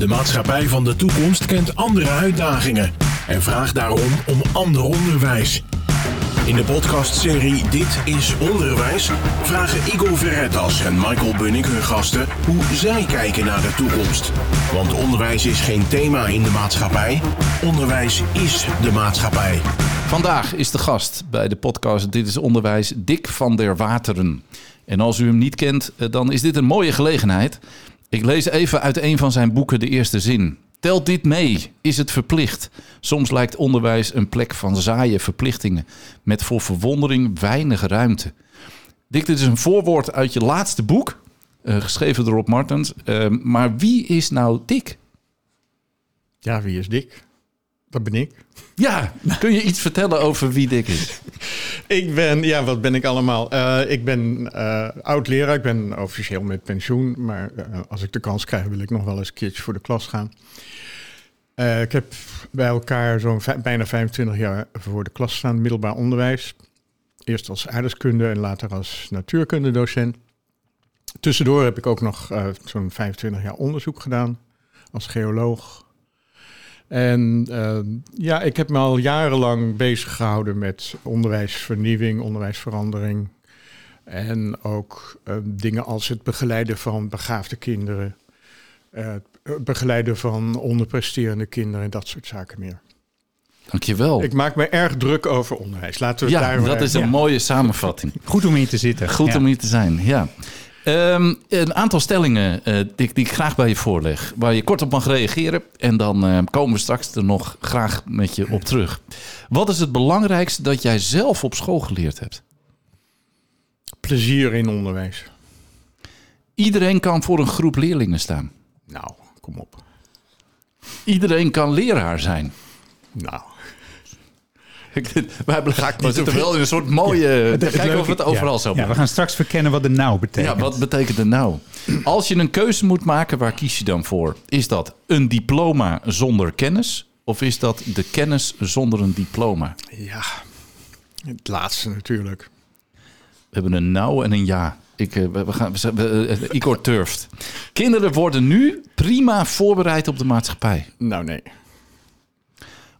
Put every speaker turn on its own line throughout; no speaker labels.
De maatschappij van de toekomst kent andere uitdagingen en vraagt daarom om ander onderwijs. In de podcastserie Dit is Onderwijs vragen Igor Verretas en Michael Bunnik hun gasten hoe zij kijken naar de toekomst. Want onderwijs is geen thema in de maatschappij, onderwijs is de maatschappij.
Vandaag is de gast bij de podcast Dit is Onderwijs Dick van der Wateren. En als u hem niet kent, eh, dan is dit een mooie gelegenheid. Ik lees even uit een van zijn boeken de eerste zin. Telt dit mee? Is het verplicht? Soms lijkt onderwijs een plek van zaaie verplichtingen, met voor verwondering weinig ruimte. Dick, dit is een voorwoord uit je laatste boek, eh, geschreven door Rob Martens. Uh, maar wie is nou Dick?
Ja, wie is Dick? Dat ben ik.
Ja, kun je iets vertellen over wie Dick is?
ik ben, ja, wat ben ik allemaal? Uh, ik ben uh, oud-leraar. Ik ben officieel met pensioen. Maar uh, als ik de kans krijg, wil ik nog wel eens een keertje voor de klas gaan. ik heb bij elkaar zo'n bijna 25 jaar voor de klas staan, middelbaar onderwijs. Eerst als aardeskunde en later als natuurkundedocent. Tussendoor heb ik ook nog zo'n 25 jaar onderzoek gedaan als geoloog en uh, ja, ik heb me al jarenlang bezig gehouden met onderwijsvernieuwing, onderwijsverandering. En ook uh, dingen als het begeleiden van begaafde kinderen. Uh, het begeleiden van onderpresterende kinderen en dat soort zaken meer.
Dankjewel.
Ik maak me erg druk over onderwijs. Laten we
ja,
daar
dat is een
ja.
mooie samenvatting.
Goed om hier te zitten.
Goed
ja.
om hier te zijn, ja. Um, een aantal stellingen uh, die, die, ik graag bij je voorleg, waar je kort op mag reageren. En dan uh, komen we straks er nog graag met je op terug. Wat is het belangrijkste dat jij zelf op school geleerd hebt?
Plezier in onderwijs.
Iedereen kan voor een groep leerlingen staan.
Nou, kom op.
Iedereen kan leraar zijn.
Nou.
We hebben we zitten wel in een soort mooie. Ja, kijken of het overal zo.
Ja, we gaan straks verkennen wat de nou betekent.
Ja, wat betekent de nou? Als je een keuze moet maken, waar kies je dan voor? Is dat een diploma zonder kennis? Of is dat de kennis zonder een diploma?
Ja, het laatste natuurlijk.
We hebben een nou en een ja. Ik, we gaan, we, we, Igor turft. Kinderen worden nu prima voorbereid op de maatschappij.
Nou, nee.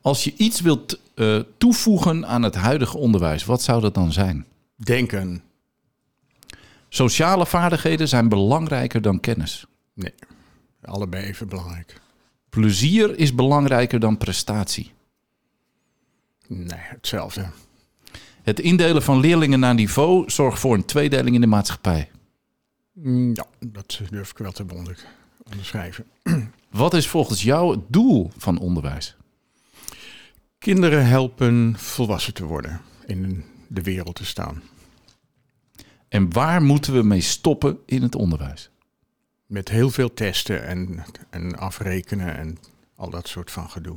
Als je iets wilt uh, toevoegen aan het huidige onderwijs, wat zou dat dan zijn?
Denken.
Sociale vaardigheden zijn belangrijker dan kennis.
Nee, allebei even belangrijk.
Plezier is belangrijker dan prestatie.
Nee, hetzelfde.
Het indelen van leerlingen naar niveau zorgt voor een tweedeling in de maatschappij.
Ja, dat durf ik wel te onderschrijven.
Wat is volgens jou het doel van onderwijs?
Kinderen helpen volwassen te worden, in de wereld te staan.
En waar moeten we mee stoppen in het onderwijs?
Met heel veel testen en, en afrekenen en al dat soort van gedoe.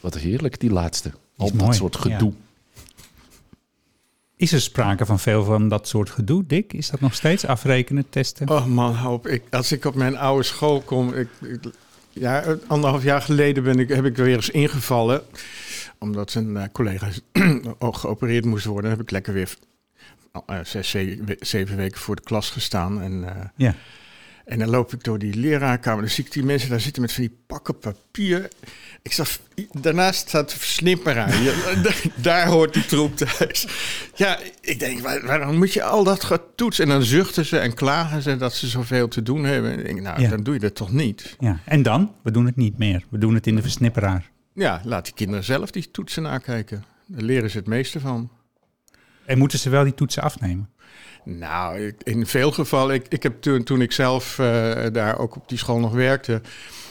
Wat heerlijk, die laatste. Al dat soort gedoe.
Ja. Is er sprake van veel van dat soort gedoe, Dick? Is dat nog steeds afrekenen, testen?
Oh man, hoop ik. Als ik op mijn oude school kom, ik, ik ja, anderhalf jaar geleden ben ik, heb ik er weer eens ingevallen. Omdat een uh, collega geopereerd moest worden. heb ik lekker weer uh, zes, zeven weken voor de klas gestaan. En,
ja.
En dan loop ik door die leraarkamer. Dan zie ik die mensen daar zitten met van die pakken papier. Ik zag, daarnaast staat de versnipperaar. ja, daar hoort die troep thuis. Ja, ik denk, waar, waarom moet je al dat getoetsen? En dan zuchten ze en klagen ze dat ze zoveel te doen hebben. En ik denk, nou,
Ja.
dan doe je dat toch niet?
Ja. En dan? We doen het niet meer. We doen het in de versnipperaar.
Ja, laat die kinderen zelf die toetsen nakijken. Daar leren ze het meeste van.
En moeten ze wel die toetsen afnemen?
Nou, in veel gevallen, ik, ik heb toen, toen ik zelf eh, daar ook op die school nog werkte,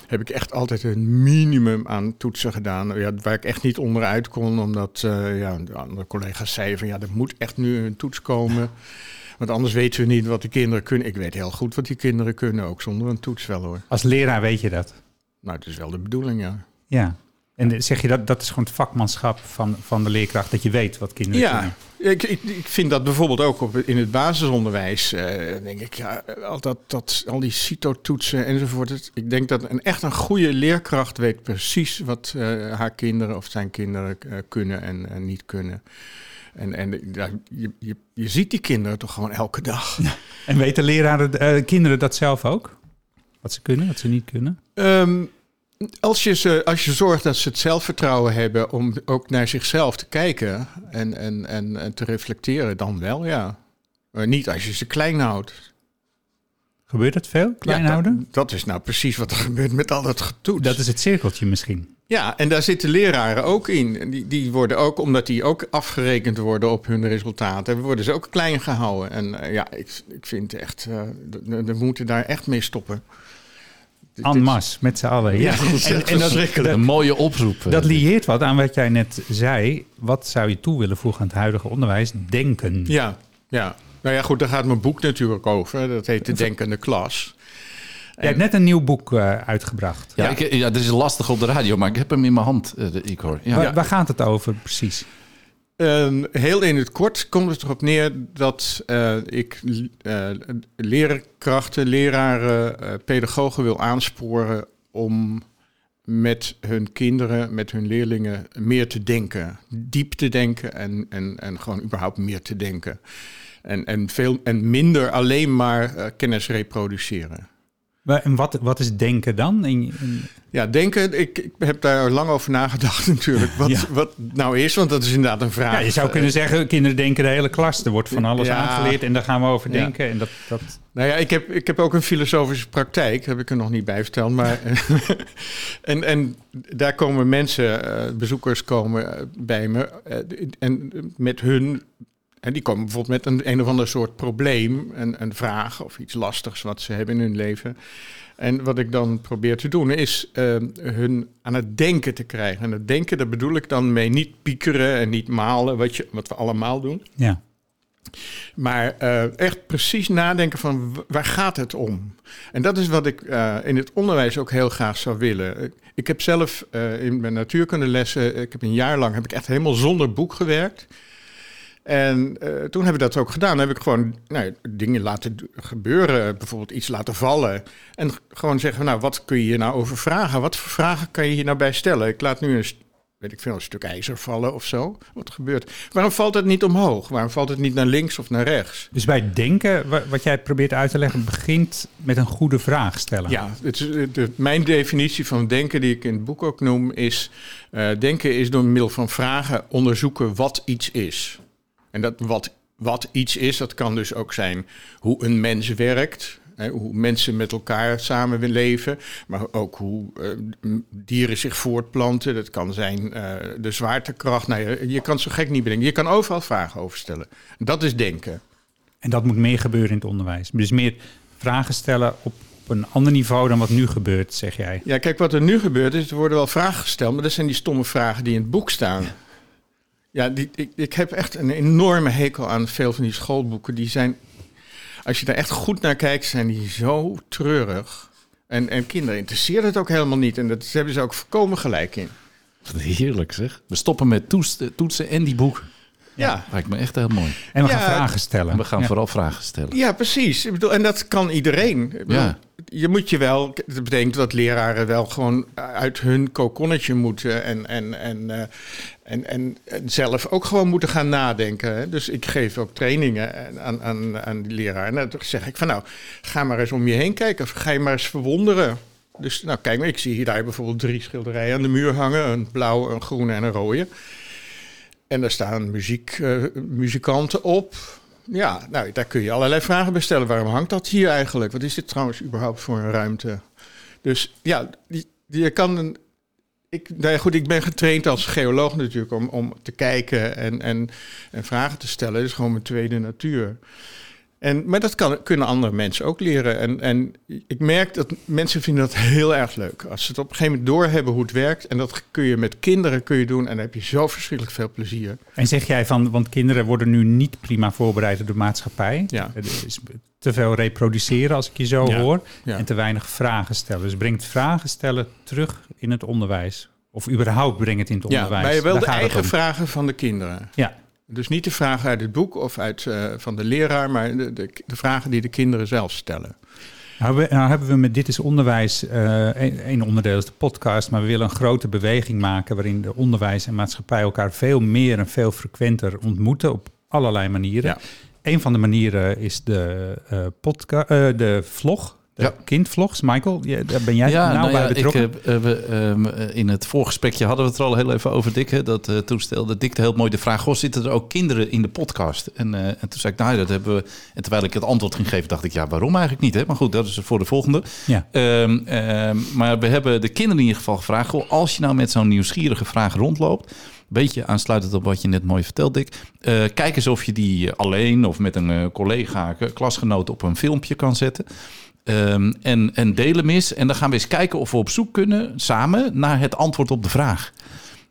heb ik echt altijd een minimum aan toetsen gedaan. Ja, waar ik echt niet onderuit kon, omdat eh, ja, de andere collega's zeiden van ja, er moet echt nu een toets komen. Want anders weten we niet wat de kinderen kunnen. Ik weet heel goed wat die kinderen kunnen, ook zonder een toets wel hoor.
Als leraar weet je dat.
Nou, het is wel de bedoeling, ja.
Ja. En zeg je dat, dat is gewoon het vakmanschap van, van de leerkracht, dat je weet wat kinderen
Ja,
kunnen?
Ik, ik, ik vind dat bijvoorbeeld ook op, in het basisonderwijs. eh, denk ik, ja, al, dat, dat, al die CITO-toetsen enzovoort. Het- ik denk dat een echt een goede leerkracht weet precies wat eh, haar kinderen of zijn kinderen eh, kunnen en, en niet kunnen. En, en ja, je, je, je ziet die kinderen toch gewoon elke dag.
En weten leraren, kinderen dat zelf ook? Wat ze kunnen, wat ze niet kunnen?
Ehm, als, je ze, als je zorgt dat ze het zelfvertrouwen hebben om ook naar zichzelf te kijken en, en, en, en te reflecteren, dan wel, ja. Maar niet als je ze klein houdt.
Gebeurt dat veel, klein
Ja,
houden?
Dat, dat is nou precies wat er gebeurt met al dat getoets.
Dat is het cirkeltje misschien.
Ja, en daar zitten leraren ook in. Die, die worden ook, omdat die ook afgerekend worden op hun resultaten, worden ze ook klein gehouden. En eh, ja, ik, ik vind echt, eh, d- d- we moeten daar echt mee stoppen.
En masse, met z'n allen.
Ja, dat is echt verschrikkelijk.
Een mooie oproep. eh.
Dat lieert wat aan wat jij net zei. Wat zou je toe willen voegen aan het huidige onderwijs? Denken.
Ja, ja. Nou ja, goed, daar gaat mijn boek natuurlijk over. Dat heet De Denkende Klas.
Je hebt net een nieuw boek eh, uitgebracht.
ja,
ja.
Ik, ja, dit is lastig op de radio, maar ik heb hem in mijn hand, eh, de Igor. Ja.
Waar, waar gaat het over precies?
Ehm, heel in het kort komt het erop neer dat eh, ik eh leerkrachten, leraren, eh, pedagogen wil aansporen om met hun kinderen, met hun leerlingen meer te denken. Diep te denken en, en, en gewoon überhaupt meer te denken. En, en, veel, en minder alleen maar kennis reproduceren.
En wat, wat is denken dan? In, in-
Ja, denken, ik, ik heb daar lang over nagedacht natuurlijk. Wat,
Ja.
wat nou is, want dat is inderdaad een vraag.
ja, je zou kunnen zeggen, kinderen denken de hele klas. Er wordt van alles
Ja.
aangeleerd en daar gaan we over
Ja.
denken. En dat, dat,
Nou ja, ik heb, ik heb ook een filosofische praktijk, heb ik er nog niet bij verteld. Maar, en, en daar komen mensen, eh, bezoekers komen eh, bij me. eh, en met hun, en die komen bijvoorbeeld met een, een of ander soort probleem, een, een vraag of iets lastigs wat ze hebben in hun leven. En wat ik dan probeer te doen, is eh, hun aan het denken te krijgen. En het denken, daar bedoel ik dan mee niet piekeren en niet malen, wat, je, wat we allemaal doen.
ja.
Maar eh, echt precies nadenken van waar gaat het om? En dat is wat ik eh, in het onderwijs ook heel graag zou willen. Ik- Ik heb zelf eh, in mijn natuurkundelessen, ik heb een jaar lang heb ik echt helemaal zonder boek gewerkt. En eh, toen hebben we dat ook gedaan. Dan heb ik gewoon nou, dingen laten gebeuren, bijvoorbeeld iets laten vallen. En gewoon zeggen, nou, wat kun je hier nou over vragen? Wat voor vragen kan je hier nou bij stellen? Ik laat nu een, weet ik veel, een stuk ijzer vallen of zo. Wat gebeurt? Waarom valt het niet omhoog? Waarom valt het niet naar links of naar rechts?
Dus bij denken, wa- wat jij probeert uit te leggen, begint met een goede vraag stellen.
Ja, het de- mijn definitie van denken, die ik in het boek ook noem, is: eh, denken is door middel van vragen onderzoeken wat iets is. En dat wat, wat iets is, dat kan dus ook zijn hoe een mens werkt. Hè, hoe mensen met elkaar samen willen leven, maar ook hoe eh, dieren zich voortplanten. Dat kan zijn eh, de zwaartekracht. Nou, je, je kan zo gek niet bedenken. Je kan overal vragen over stellen. Dat is denken.
En dat moet meer gebeuren in het onderwijs. Dus meer vragen stellen op een ander niveau dan wat nu gebeurt, zeg jij.
Ja, kijk, wat er nu gebeurt is, er worden wel vragen gesteld, maar dat zijn die stomme vragen die in het boek staan. Ja, die, ik, ik heb echt een enorme hekel aan veel van die schoolboeken. Die zijn, als je daar echt goed naar kijkt, zijn die zo treurig. En, en kinderen interesseert het ook helemaal niet. En dat hebben ze ook voorkomen gelijk in.
Heerlijk zeg. We stoppen met toets- toetsen en die boek.
Ja,
Lijkt me echt heel mooi.
En we
Ja,
gaan vragen stellen.
En we gaan
Ja.
vooral vragen stellen.
ja precies. Ik bedoel, en dat kan iedereen. Ik bedoel,
Ja.
Je moet je wel, dat betekent dat leraren wel gewoon uit hun kokonnetje moeten en, en, en, eh, en, en, en zelf ook gewoon moeten gaan nadenken. hè. Dus ik geef ook trainingen aan, aan, aan die leraren. En dan zeg ik van nou, ga maar eens om je heen kijken of ga je maar eens verwonderen. Dus nou kijk maar, ik zie hier daar bijvoorbeeld drie schilderijen aan de muur hangen. Een blauwe, een groene en een rode. En daar staan muziek, eh, muzikanten op. Ja, nou, daar kun je allerlei vragen bij stellen. Waarom hangt dat hier eigenlijk? Wat is dit trouwens überhaupt voor een ruimte? Dus ja, je kan. Ik, nou ja, goed, ik ben getraind als geoloog natuurlijk om, om te kijken en, en, en vragen te stellen. Dat is gewoon mijn tweede natuur. En, maar dat kan, kunnen andere mensen ook leren. En, en ik merk dat mensen vinden dat heel erg leuk. Als ze het op een gegeven moment doorhebben hoe het werkt. En dat kun je met kinderen kun je doen. En dan heb je zo verschrikkelijk veel plezier.
En zeg jij van, want kinderen worden nu niet prima voorbereid door de maatschappij.
Ja.
Er is te veel reproduceren als ik je zo
Ja.
hoor.
Ja.
En te weinig vragen stellen. Dus brengt vragen stellen terug in het onderwijs. Of überhaupt breng het in het
Ja,
onderwijs.
maar je wil
Daar
de eigen vragen van de kinderen.
Ja,
Dus niet de vragen uit het boek of uit, eh, van de leraar, maar de, de, de vragen die de kinderen zelf stellen.
Nou, we- nou hebben we met Dit is Onderwijs, eh een, een onderdeel is de podcast, maar we willen een grote beweging maken waarin de onderwijs en maatschappij elkaar veel meer en veel frequenter ontmoeten op allerlei manieren.
Ja.
Een van de manieren is de, eh podca- eh, de vlog,
Ja.
kindvlogs. Michael, ja, daar ben jij
ja,
nou,
nou
bij
ja,
betrokken?
Ik, eh, we, ehm, eh, in het voorgesprekje hadden we het er al heel even over, Dick. Hè, dat eh, toen stelde Dick heel mooi de vraag: Goh, zitten er ook kinderen in de podcast? En, eh, en toen zei ik, nou, dat hebben we. En terwijl ik het antwoord ging geven, dacht ik, ja, waarom eigenlijk niet? Hè? Maar goed, dat is voor de volgende.
Ja.
Ehm, ehm, maar we hebben de kinderen in ieder geval gevraagd: goh, als je nou met zo'n nieuwsgierige vraag rondloopt. Beetje aansluitend op wat je net mooi vertelt, Dick. eh, kijk eens of je die alleen of met een eh, collega, klasgenoot op een filmpje kan zetten. Ehm, en, en eens. En dan gaan we eens kijken of we op zoek kunnen samen naar het antwoord op de vraag.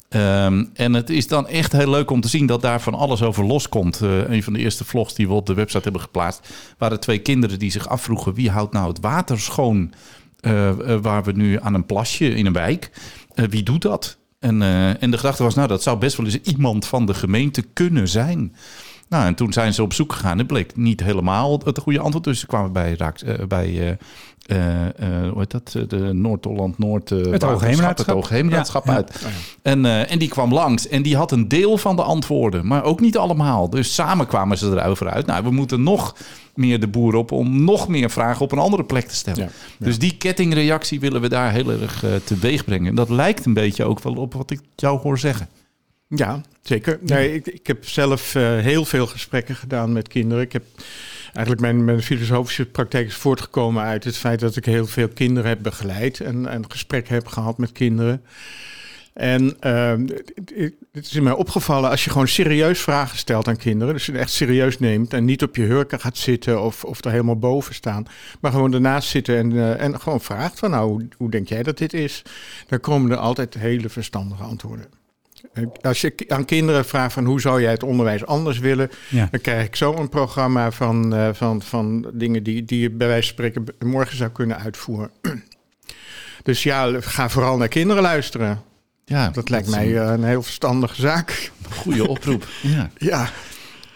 Ehm, en het is dan echt heel leuk om te zien dat daar van alles over loskomt. Eh een van de eerste vlogs die we op de website hebben geplaatst... waren twee kinderen die zich afvroegen... wie houdt nou het water schoon eh, eh, waar we nu aan een plasje in een wijk... Wie doet dat? En, en de gedachte was, nou, dat zou best wel eens iemand van de gemeente kunnen zijn. Nou, en toen zijn ze op zoek gegaan. Het bleek niet helemaal het goede antwoord. Dus ze kwamen bij, Raaks, eh, bij eh, eh, hoe heet dat? De eh, waterschap,
Hoogheemraadschap.
Het Hoogheemraadschap
Ja, ja.
uit. En, en die kwam langs en die had een deel van de antwoorden, maar ook niet allemaal. Dus samen kwamen ze erover uit. Nou, we moeten nog meer de boer op om nog meer vragen op een andere plek te stellen.
Ja.
Dus die kettingreactie willen we daar heel erg teweeg brengen. En dat lijkt een beetje ook wel op wat ik jou hoor zeggen.
Ja, zeker. Nee, ik, ik heb zelf eh, heel veel gesprekken gedaan met kinderen. Ik heb eigenlijk mijn, mijn filosofische praktijk is voortgekomen uit het feit dat ik heel veel kinderen heb begeleid en, en gesprekken heb gehad met kinderen. En ehm, het- is mij opgevallen als je gewoon serieus vragen stelt aan kinderen, dus je het echt serieus neemt en niet op je hurken gaat zitten of, of er helemaal boven staan, maar gewoon ernaast zitten en, eh, en gewoon vraagt van nou, hoe, hoe denk jij dat dit is? Dan komen er altijd hele verstandige antwoorden. Als je aan kinderen vraagt van hoe zou jij het onderwijs anders willen,
Ja.
dan krijg ik zo een programma van, eh, van, van dingen die, die je bij wijze van spreken morgen zou kunnen uitvoeren. Dus ja, ga vooral naar kinderen luisteren.
Ja,
Dat lijkt mij
een
eh, een heel verstandige zaak.
goede oproep. ja.
Ja,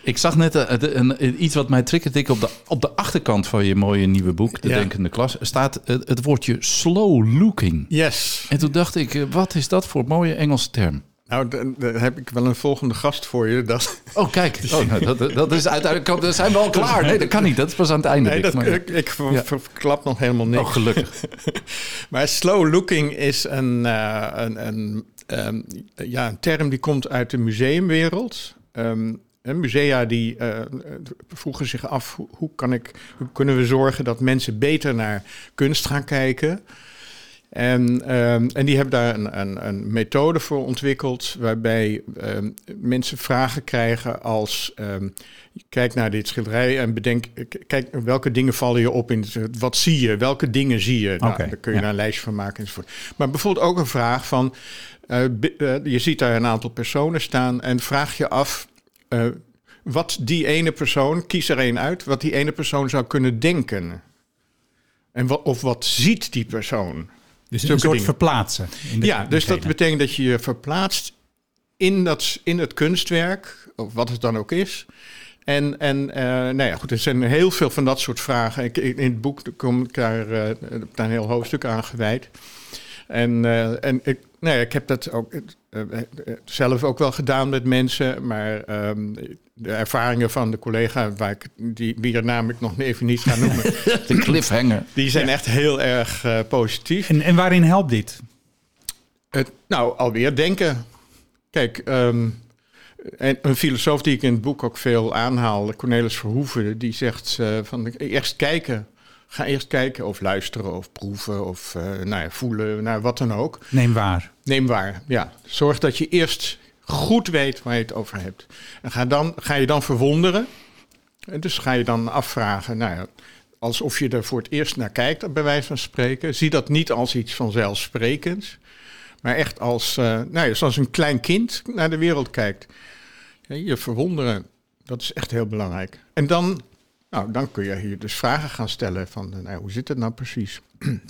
Ik zag net eh, een, iets wat mij triggert. Ik op de, op de achterkant van je mooie nieuwe boek, De
Ja.
Denkende Klas, staat het, het woordje slow looking.
yes.
En toen dacht ik, wat is dat voor mooie Engelse term?
Nou, dan heb ik wel een volgende gast voor je. Dat,
Oh, kijk. Oh, nou, dat, dat is uiteindelijk. Dat zijn we al klaar. Nee, dat kan niet. Dat is pas aan het einde.
nee, dat,
maar-
ik, ik
Ja.
verklap nog helemaal niks.
oh, gelukkig.
Maar slow looking is een, eh, een, een, ehm, ja, een term die komt uit de museumwereld. Ehm, musea die eh, vroegen zich af hoe, hoe, kan ik, hoe kunnen we zorgen dat mensen beter naar kunst gaan kijken. En, ehm, en die hebben daar een, een, een methode voor ontwikkeld waarbij ehm, mensen vragen krijgen als ehm, kijk naar dit schilderij en bedenk k- kijk welke dingen vallen je op in het, wat zie je, welke dingen zie je. Nou, daar kun je
ja.
daar een lijstje van maken enzovoort. Maar bijvoorbeeld ook een vraag van eh, eh, je ziet daar een aantal personen staan en vraag je af eh, wat die ene persoon, kies er één uit, wat die ene persoon zou kunnen denken. En wat, of wat ziet die persoon?
Dus een soort
dingen.
verplaatsen. in de-
Ja, dus dat betekent dat je je verplaatst in, dat, in het kunstwerk, of wat het dan ook is. En, en eh, nou ja, goed, er zijn heel veel van dat soort vragen. Ik, in het boek kom ik daar, eh, daar een heel hoofdstuk aan gewijd. En, eh, en ik, nou ja, ik heb dat ook eh, eh, zelf ook wel gedaan met mensen, maar ehm, de ervaringen van de collega, waar ik, die, wie er namelijk nog even niet ga noemen,
De cliffhanger.
die zijn echt heel erg eh, positief.
En, en waarin helpt dit?
Het, nou, alweer denken. Kijk, ehm, en een filosoof die ik in het boek ook veel aanhaal, Cornelis Verhoeven, die zegt eh, van eerst kijken. Ga eerst kijken of luisteren of proeven of eh, nou ja, voelen, nou, wat dan ook.
Neem waar.
Neem waar, ja. Zorg dat je eerst goed weet waar je het over hebt. En ga, dan, ga je dan verwonderen. En dus ga je dan afvragen, nou ja, alsof je er voor het eerst naar kijkt, bij wijze van spreken. Zie dat niet als iets vanzelfsprekends, maar echt als, eh, nou ja, zoals een klein kind naar de wereld kijkt. Ja, je verwonderen, dat is echt heel belangrijk. En dan, nou, dan kun je hier dus vragen gaan stellen van, nou, ja, hoe zit het nou precies?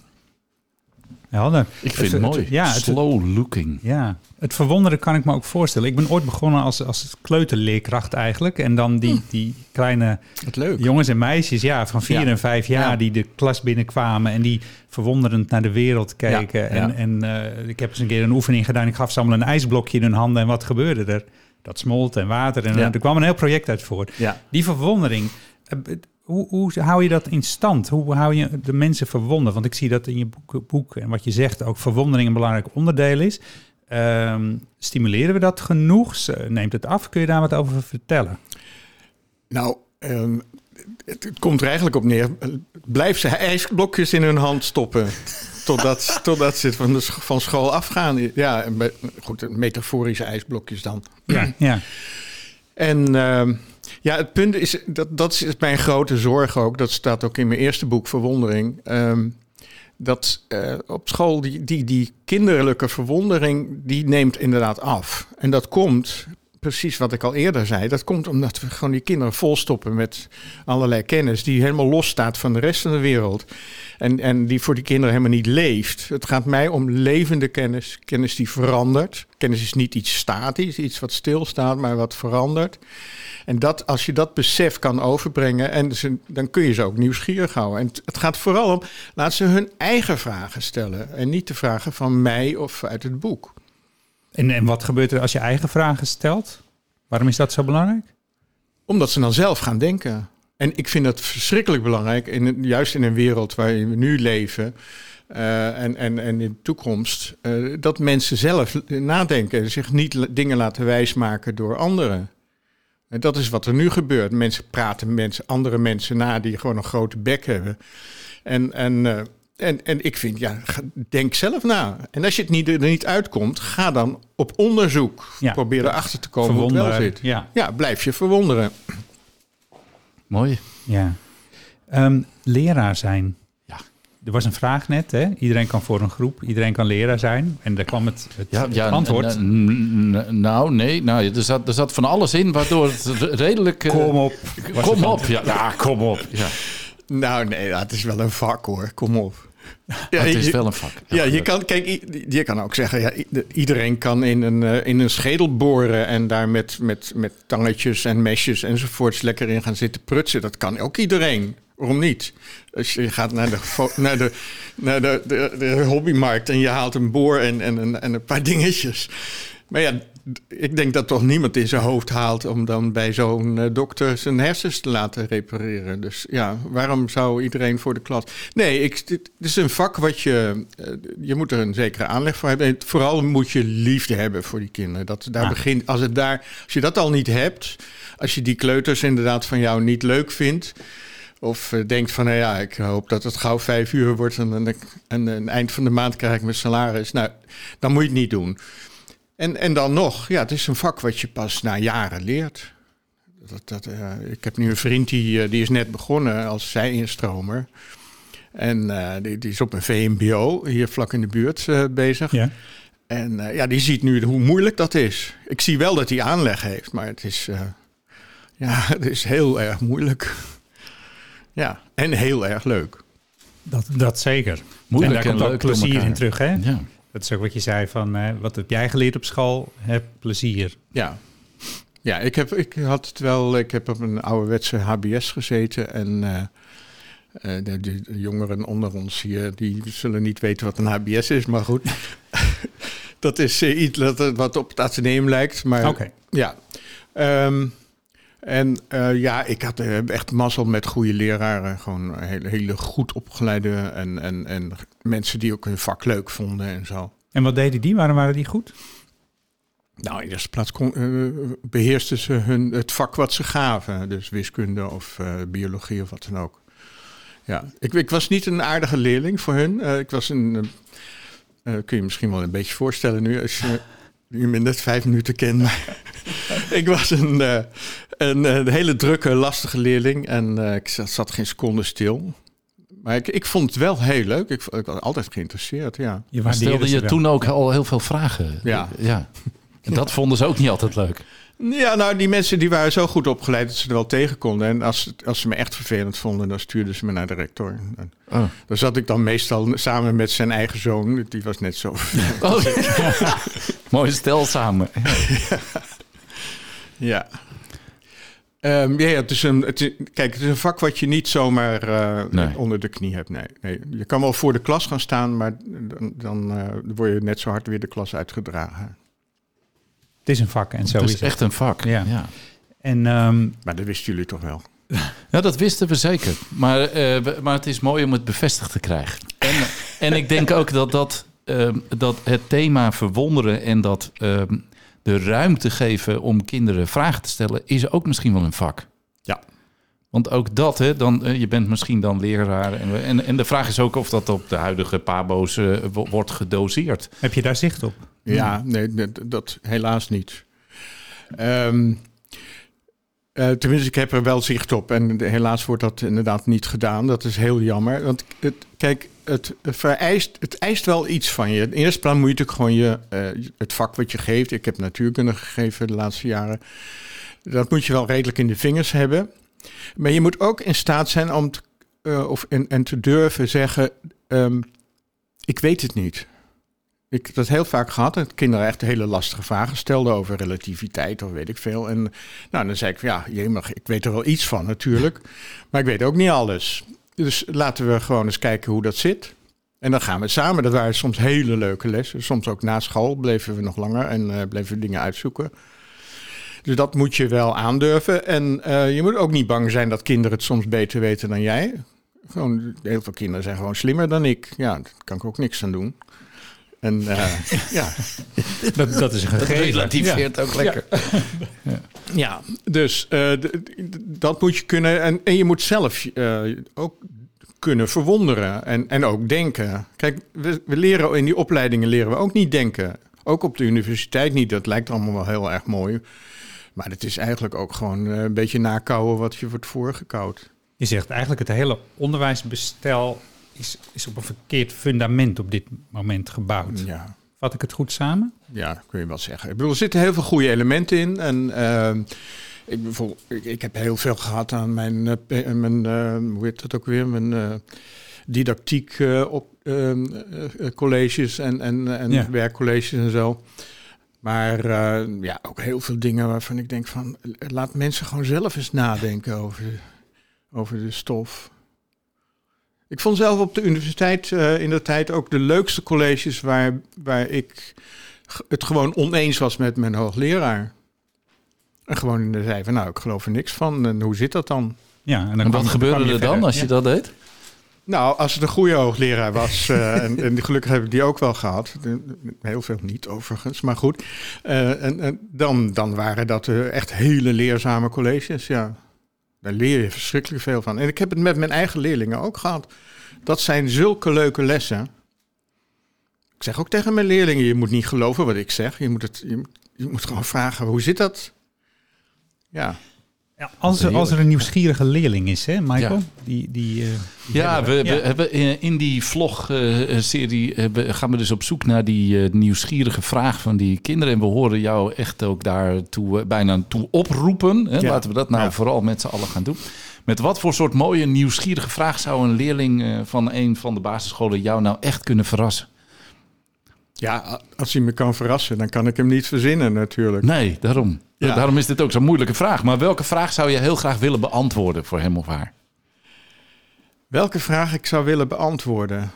Helder.
Ik vind het mooi.
Ja, het,
Slow looking.
ja, het verwonderen kan ik me ook voorstellen. Ik ben ooit begonnen als, als kleuterleerkracht eigenlijk. En dan die, die kleine jongens en meisjes ja, van vier
Ja.
en vijf jaar
Ja.
die de klas binnenkwamen en die verwonderend naar de wereld keken.
Ja,
En,
ja.
en eh, ik heb eens een keer een oefening gedaan. Ik gaf ze allemaal een ijsblokje in hun handen en wat gebeurde er? Dat smolt en water en
Ja.
er kwam een heel project uit voort.
Ja.
Die verwondering, eh, hoe, hoe hou je dat in stand? Hoe hou je de mensen verwonderd? Want ik zie dat in je boek, boek en wat je zegt ook verwondering een belangrijk onderdeel is. Ehm, stimuleren we dat genoeg? Neemt het af? Kun je daar wat over vertellen?
Nou, ehm, het, het komt er eigenlijk op neer. Blijf ze ijsblokjes in hun hand stoppen. Totdat, totdat ze van, de, van school afgaan. Ja, goed, metaforische ijsblokjes dan.
Ja, ja.
En ehm, ja, het punt is, dat, dat is mijn grote zorg ook. Dat staat ook in mijn eerste boek, Verwondering. Ehm, dat eh, op school die, die, die kinderlijke verwondering, die neemt inderdaad af. En dat komt, precies wat ik al eerder zei, dat komt omdat we gewoon die kinderen volstoppen met allerlei kennis die helemaal los staat van de rest van de wereld. En, en die voor die kinderen helemaal niet leeft. Het gaat mij om levende kennis, kennis die verandert. Kennis is niet iets statisch, iets wat stilstaat, maar wat verandert. En dat, als je dat besef kan overbrengen, en ze, dan kun je ze ook nieuwsgierig houden. En het, het gaat vooral om, laat ze hun eigen vragen stellen. En niet de vragen van mij of uit het boek.
En, en wat gebeurt er als je eigen vragen stelt? Waarom is dat zo belangrijk?
Omdat ze dan zelf gaan denken. En ik vind dat verschrikkelijk belangrijk, in, juist in een wereld waarin we nu leven. eh, en, en, en in de toekomst, eh, dat mensen zelf nadenken en zich niet dingen laten wijsmaken door anderen. En dat is wat er nu gebeurt. Mensen praten mensen, andere mensen na die gewoon een grote bek hebben. En, en, eh, en, en ik vind, ja, denk zelf na. En als je het niet, er niet uitkomt, ga dan op onderzoek.
Ja.
Probeer erachter te komen hoe het wel zit.
ja.
Ja, blijf je verwonderen.
Mooi.
Ja. Ehm, leraar zijn.
Ja.
Er was een vraag net, hè? Iedereen kan voor een groep, iedereen kan leraar zijn. En daar kwam het, het,
Ja,
het
ja,
antwoord.
nou, nee, nou, er, zat, er zat van alles in, waardoor het re- redelijk... eh,
Kom op.
Kom op, ja, ja, kom op. Ja,
Nou, nee, het is wel een vak hoor. Kom op. Ja,
het is wel een vak.
Ja, je kan, kijk, je kan ook zeggen, ja, iedereen kan in een, eh, in een schedel boren en daar met, met, met tangetjes en mesjes enzovoorts lekker in gaan zitten prutsen. Dat kan ook iedereen. Waarom niet? Als je gaat naar de, naar de, naar de, de, de hobbymarkt en je haalt een boor en, en, en, en een paar dingetjes. Maar ja, ik denk dat toch niemand in zijn hoofd haalt om dan bij zo'n eh, dokter zijn hersens te laten repareren. Dus ja, waarom zou iedereen voor de klas? Nee, ik, dit, dit is een vak wat je. eh, je moet er een zekere aanleg voor hebben. En vooral moet je liefde hebben voor die kinderen. Dat, daar begint, als, het daar, als je dat al niet hebt, als je die kleuters inderdaad van jou niet leuk vindt. Of eh, denkt van, nou ja, ik hoop dat het gauw vijf uur wordt en, en, en, en eind van de maand krijg ik mijn salaris. Nou, dan moet je het niet doen. En, en dan nog, ja, het is een vak wat je pas na jaren leert. Dat, dat, eh, ik heb nu een vriend die, eh, die is net begonnen als zij-instromer. En eh, die, die is op een VMBO hier vlak in de buurt eh, bezig.
Ja.
En eh, ja, die ziet nu hoe moeilijk dat is. Ik zie wel dat hij aanleg heeft, maar het is, eh, ja, het is heel erg moeilijk. Ja, en heel erg leuk.
Dat, dat zeker.
Moeilijk
en daar
en
komt ook plezier in terug, hè?
Ja.
Dat is ook wat je zei van, wat heb jij geleerd op school? Heb plezier.
Ja. Ja, ik heb, ik had het wel. Ik heb op een ouderwetse HBS gezeten. En eh, eh, de, de jongeren onder ons hier, die zullen niet weten wat een HBS is, maar goed. dat is eh, iets dat, wat op het ateneum lijkt. Maar
Oké.
ja. Ehm, en eh, ja, ik had eh, echt mazzel met goede leraren. Gewoon hele, hele goed opgeleide en, en, en mensen die ook hun vak leuk vonden en zo.
En wat deden die? Waarom waren die goed?
Nou, in de eerste plaats kon, eh, beheersten ze hun, het vak wat ze gaven. Dus wiskunde of biologie of wat dan ook. Ja, ik, ik was niet een aardige leerling voor hun. Ik was een... kun je misschien wel een beetje voorstellen nu, als je je me net vijf minuten kent. Maar ik was een, eh, een, eh, hele drukke, lastige leerling. En eh, ik zat, zat geen seconde stil. Maar ik, ik vond het wel heel leuk. Ik, ik was altijd geïnteresseerd, ja.
Je
Maar stelde je toen ook al heel veel vragen?
Ja.
ja. En dat vonden ze ook niet altijd leuk.
Ja, nou, die mensen die waren zo goed opgeleid dat ze er wel tegen konden. En als, als ze me echt vervelend vonden, dan stuurden ze me naar de rector. En
Oh.
daar zat ik dan meestal samen met zijn eigen zoon. Die was net zo.
Oh. Mooi stel samen.
ja. Ehm, ja, ja, het is een, het is, kijk, het is een vak wat je niet zomaar eh,
Nee.
onder de knie hebt. Nee, nee. Je kan wel voor de klas gaan staan, maar dan, dan eh, word je net zo hard weer de klas uitgedragen.
Het is een vak en zo
het
is
is
het.
echt een vak.
Ja.
Ja.
En ehm,
Maar dat wisten jullie toch wel?
Ja, dat wisten we zeker. Maar, eh, we- maar het is mooi om het bevestigd te krijgen. En, en ik denk ook dat, dat, ehm, dat het thema verwonderen en dat ehm, de ruimte geven om kinderen vragen te stellen, is ook misschien wel een vak.
Ja.
Want ook dat, hè, dan, eh, je bent misschien dan leraar. En, en, en de vraag is ook of dat op de huidige pabo's eh, wo- wordt gedoseerd.
Heb je daar zicht op?
Ja, nee, dat, dat helaas niet. Ehm, eh, tenminste, ik heb er wel zicht op. En helaas wordt dat inderdaad niet gedaan. Dat is heel jammer. Want het, kijk, het, vereist, het eist wel iets van je. In eerste plaats moet je natuurlijk gewoon je, eh, het vak wat je geeft. Ik heb natuurkunde gegeven de laatste jaren. Dat moet je wel redelijk in de vingers hebben. Maar je moet ook in staat zijn om te, eh, of, en, en te durven zeggen: ehm, Ik weet het niet. Ik heb dat heel vaak gehad. Dat kinderen echt hele lastige vragen stelden over relativiteit of weet ik veel. En nou, dan zei ik, ja, jemig, ik weet er wel iets van natuurlijk. Maar ik weet ook niet alles. Dus laten we gewoon eens kijken hoe dat zit. En dan gaan we samen. Dat waren soms hele leuke lessen. Soms ook na school bleven we nog langer en eh, bleven we dingen uitzoeken. Dus dat moet je wel aandurven. En eh, je moet ook niet bang zijn dat kinderen het soms beter weten dan jij. Gewoon, heel veel kinderen zijn gewoon slimmer dan ik. Ja, daar kan ik ook niks aan doen. En eh, ja,
Dat, dat is een
Dat
gegeven.
relativeert ook lekker.
Ja, dus eh, dat moet je kunnen. En, en je moet zelf eh, ook kunnen verwonderen en, en ook denken. Kijk, we, we leren in die opleidingen leren we ook niet denken. Ook op de universiteit niet. Dat lijkt allemaal wel heel erg mooi. Maar het is eigenlijk ook gewoon een beetje nakouwen wat je wordt voorgekauwd.
Je zegt eigenlijk het hele onderwijsbestel is, is op een verkeerd fundament op dit moment gebouwd.
Ja.
Vat ik het goed samen?
Ja, kun je wel zeggen. Ik bedoel, er zitten heel veel goede elementen in. En ehm, ik, bijvoorbeeld, ik, ik heb heel veel gehad aan mijn, eh, pe- mijn eh, hoe heet dat ook weer, mijn eh, didactiek eh, op ehm, eh, eh, colleges en, en, en
Ja.
werkcolleges en zo. Maar eh, ja, ook heel veel dingen waarvan ik denk van, laat mensen gewoon zelf eens nadenken over, over de stof. Ik vond zelf op de universiteit eh, in de tijd ook de leukste colleges waar, waar ik het gewoon oneens was met mijn hoogleraar. En gewoon zei van, nou, ik geloof er niks van. En hoe zit dat dan?
Ja, en, dan
En
kwam-
wat gebeurde
kwam
er dan als je
Ja.
dat deed?
Nou, als het een goede hoogleraar was, eh, en, en gelukkig heb ik die ook wel gehad. Heel veel niet overigens, maar goed. Eh, en, en dan, dan waren dat echt hele leerzame colleges, ja. Daar leer je verschrikkelijk veel van. En ik heb het met mijn eigen leerlingen ook gehad. Dat zijn zulke leuke lessen. Ik zeg ook tegen mijn leerlingen, je moet niet geloven wat ik zeg. Je moet, het, je, je moet gewoon vragen, hoe zit dat? Ja,
Ja, als, er, als er een nieuwsgierige leerling is, hè, Michael?
Ja.
Die, die, eh, die
Ja, we, hebben eh, in die vlog-serie gaan we dus op zoek naar die eh, nieuwsgierige vraag van die kinderen. En we horen jou echt ook daartoe eh, bijna toe oproepen. Hè?
Ja.
Laten we dat nou vooral met z'n allen gaan doen. Met wat voor soort mooie nieuwsgierige vraag zou een leerling eh, van een van de basisscholen jou nou echt kunnen verrassen?
Ja, als hij me kan verrassen, dan kan ik hem niet verzinnen natuurlijk.
Nee, daarom.
Ja.
Daarom is dit ook zo'n moeilijke vraag. Maar welke vraag zou je heel graag willen beantwoorden voor hem of haar?
Welke vraag ik zou willen beantwoorden?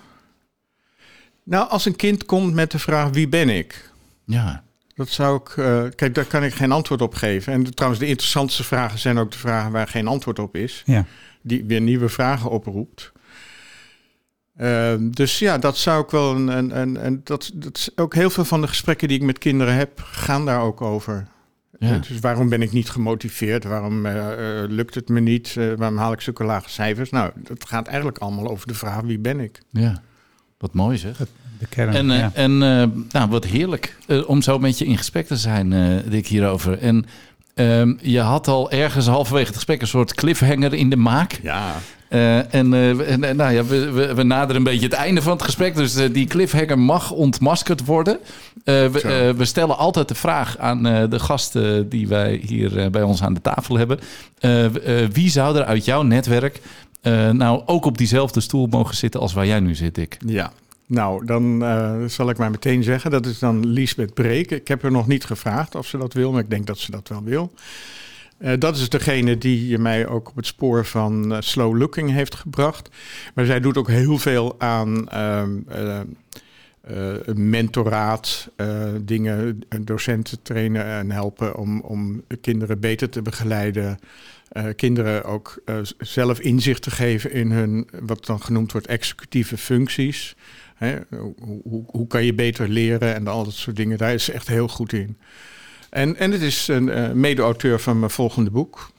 Nou, als een kind komt met de vraag wie ben ik?
Ja,
Dat zou ik. eh, kijk, daar kan ik geen antwoord op geven. En trouwens, de interessantste vragen zijn ook de vragen waar geen antwoord op is.
Ja.
Die weer nieuwe vragen oproept. Ehm, dus ja, dat zou ik wel. Een, een, een, een- dat, dat is ook heel veel van de gesprekken die ik met kinderen heb, gaan daar ook over.
ja.
Dus waarom ben ik niet gemotiveerd? Waarom eh, eh, lukt het me niet? Eh, waarom haal ik zulke lage cijfers? Nou, dat gaat eigenlijk allemaal over de vraag wie ben ik?
ja. Wat mooi zeg.
de kern.
En, eh,
ja.
en eh, nou, wat heerlijk eh, om zo met je in gesprek te zijn, eh Dick, hierover. En ehm, je had al ergens halverwege het gesprek een soort cliffhanger in de maak.
Ja.
Eh, en eh, eh, nou ja, we, we, we naderen een beetje het einde van het gesprek. Dus die cliffhanger mag ontmaskerd worden. We, we stellen altijd de vraag aan de gasten die wij hier bij ons aan de tafel hebben. Wie zou er uit jouw netwerk nou ook op diezelfde stoel mogen zitten als waar jij nu zit, Dick?
Ja. Nou, dan zal ik maar meteen zeggen. Dat is dan Liesbeth Breek. Ik heb haar nog niet gevraagd of ze dat wil, maar ik denk dat ze dat wel wil. Eh, dat is degene die mij ook op het spoor van eh, slow looking heeft gebracht. Maar zij doet ook heel veel aan ehm, eh, mentoraat, dingen, docenten trainen en helpen om, om kinderen beter te begeleiden. Kinderen ook zelf inzicht te geven in hun, wat dan genoemd wordt, executieve functies. Hè, hoe, hoe, hoe kan je beter leren en al dat soort dingen. Daar is ze echt heel goed in. En, en het is een eh, mede-auteur van mijn volgende boek.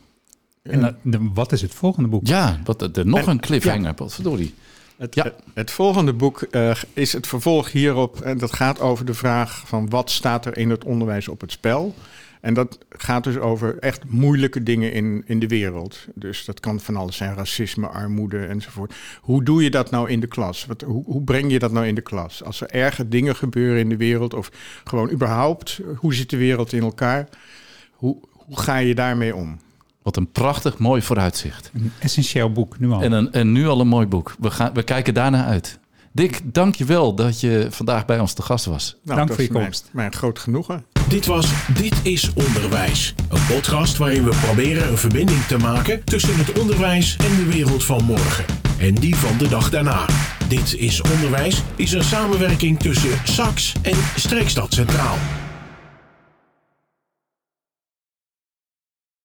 En de- wat is het volgende boek?
Ja, wat, er nog
En-
een cliffhanger, wat verdorie.
Het,
Ja.
het, het volgende boek eh, is het vervolg hierop. En dat gaat over de vraag van wat staat er in het onderwijs op het spel. En dat gaat dus over echt moeilijke dingen in, in de wereld. Dus dat kan van alles zijn, racisme, armoede enzovoort. Hoe doe je dat nou in de klas? Wat, hoe, hoe breng je dat nou in de klas? Als er erge dingen gebeuren in de wereld of gewoon überhaupt, hoe zit de wereld in elkaar? Hoe, hoe ga je daarmee om?
Wat een prachtig mooi vooruitzicht.
Een essentieel boek, nu al.
En, een, en nu al een mooi boek. We, gaan, we kijken daarna uit. Dick, dank je wel dat je vandaag bij ons te gast was.
Nou,
Dank voor je
is mijn-
komst.
Mijn groot genoegen.
Dit was Dit is Onderwijs. Een podcast waarin we proberen een verbinding te maken tussen het onderwijs en de wereld van morgen. En die van de dag daarna. Dit is Onderwijs is een samenwerking tussen SAX en Streekstad Centraal.